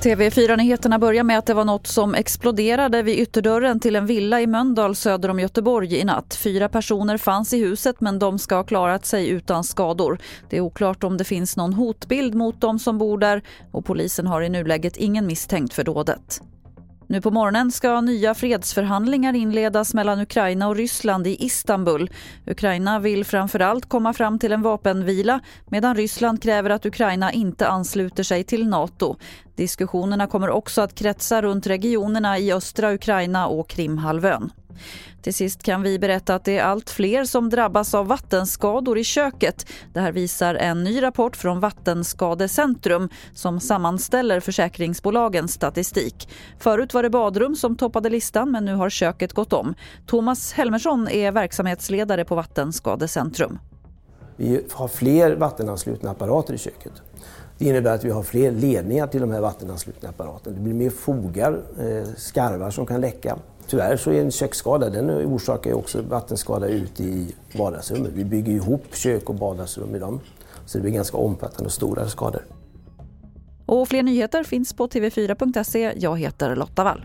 TV4-nyheterna börjar med att det var något som exploderade vid ytterdörren till en villa i Mölndal söder om Göteborg i natt. Fyra personer fanns i huset men de ska ha klarat sig utan skador. Det är oklart om det finns någon hotbild mot de som bor där och polisen har i nuläget ingen misstänkt för dådet. Nu på morgonen ska nya fredsförhandlingar inledas mellan Ukraina och Ryssland i Istanbul. Ukraina vill framförallt komma fram till en vapenvila medan Ryssland kräver att Ukraina inte ansluter sig till Nato. Diskussionerna kommer också att kretsa runt regionerna i östra Ukraina och Krimhalvön. Till sist kan vi berätta att det är allt fler som drabbas av vattenskador i köket. Det här visar en ny rapport från Vattenskadecentrum som sammanställer försäkringsbolagens statistik. Förut var det badrum som toppade listan men nu har köket gått om. Thomas Helmersson är verksamhetsledare på Vattenskadecentrum. Vi har fler vattenanslutna apparater i köket. Det innebär att vi har fler ledningar till de här vattenanslutna apparaterna. Det blir mer fogar, eh, skarvar som kan läcka. Tyvärr så är en köksskada, den orsakar ju också vattenskada ute i vardagsrummet. Vi bygger ihop kök och vardagsrum i dem. Så det blir ganska omfattande och stora skador. Och fler nyheter finns på tv4.se. Jag heter Lotta Wall.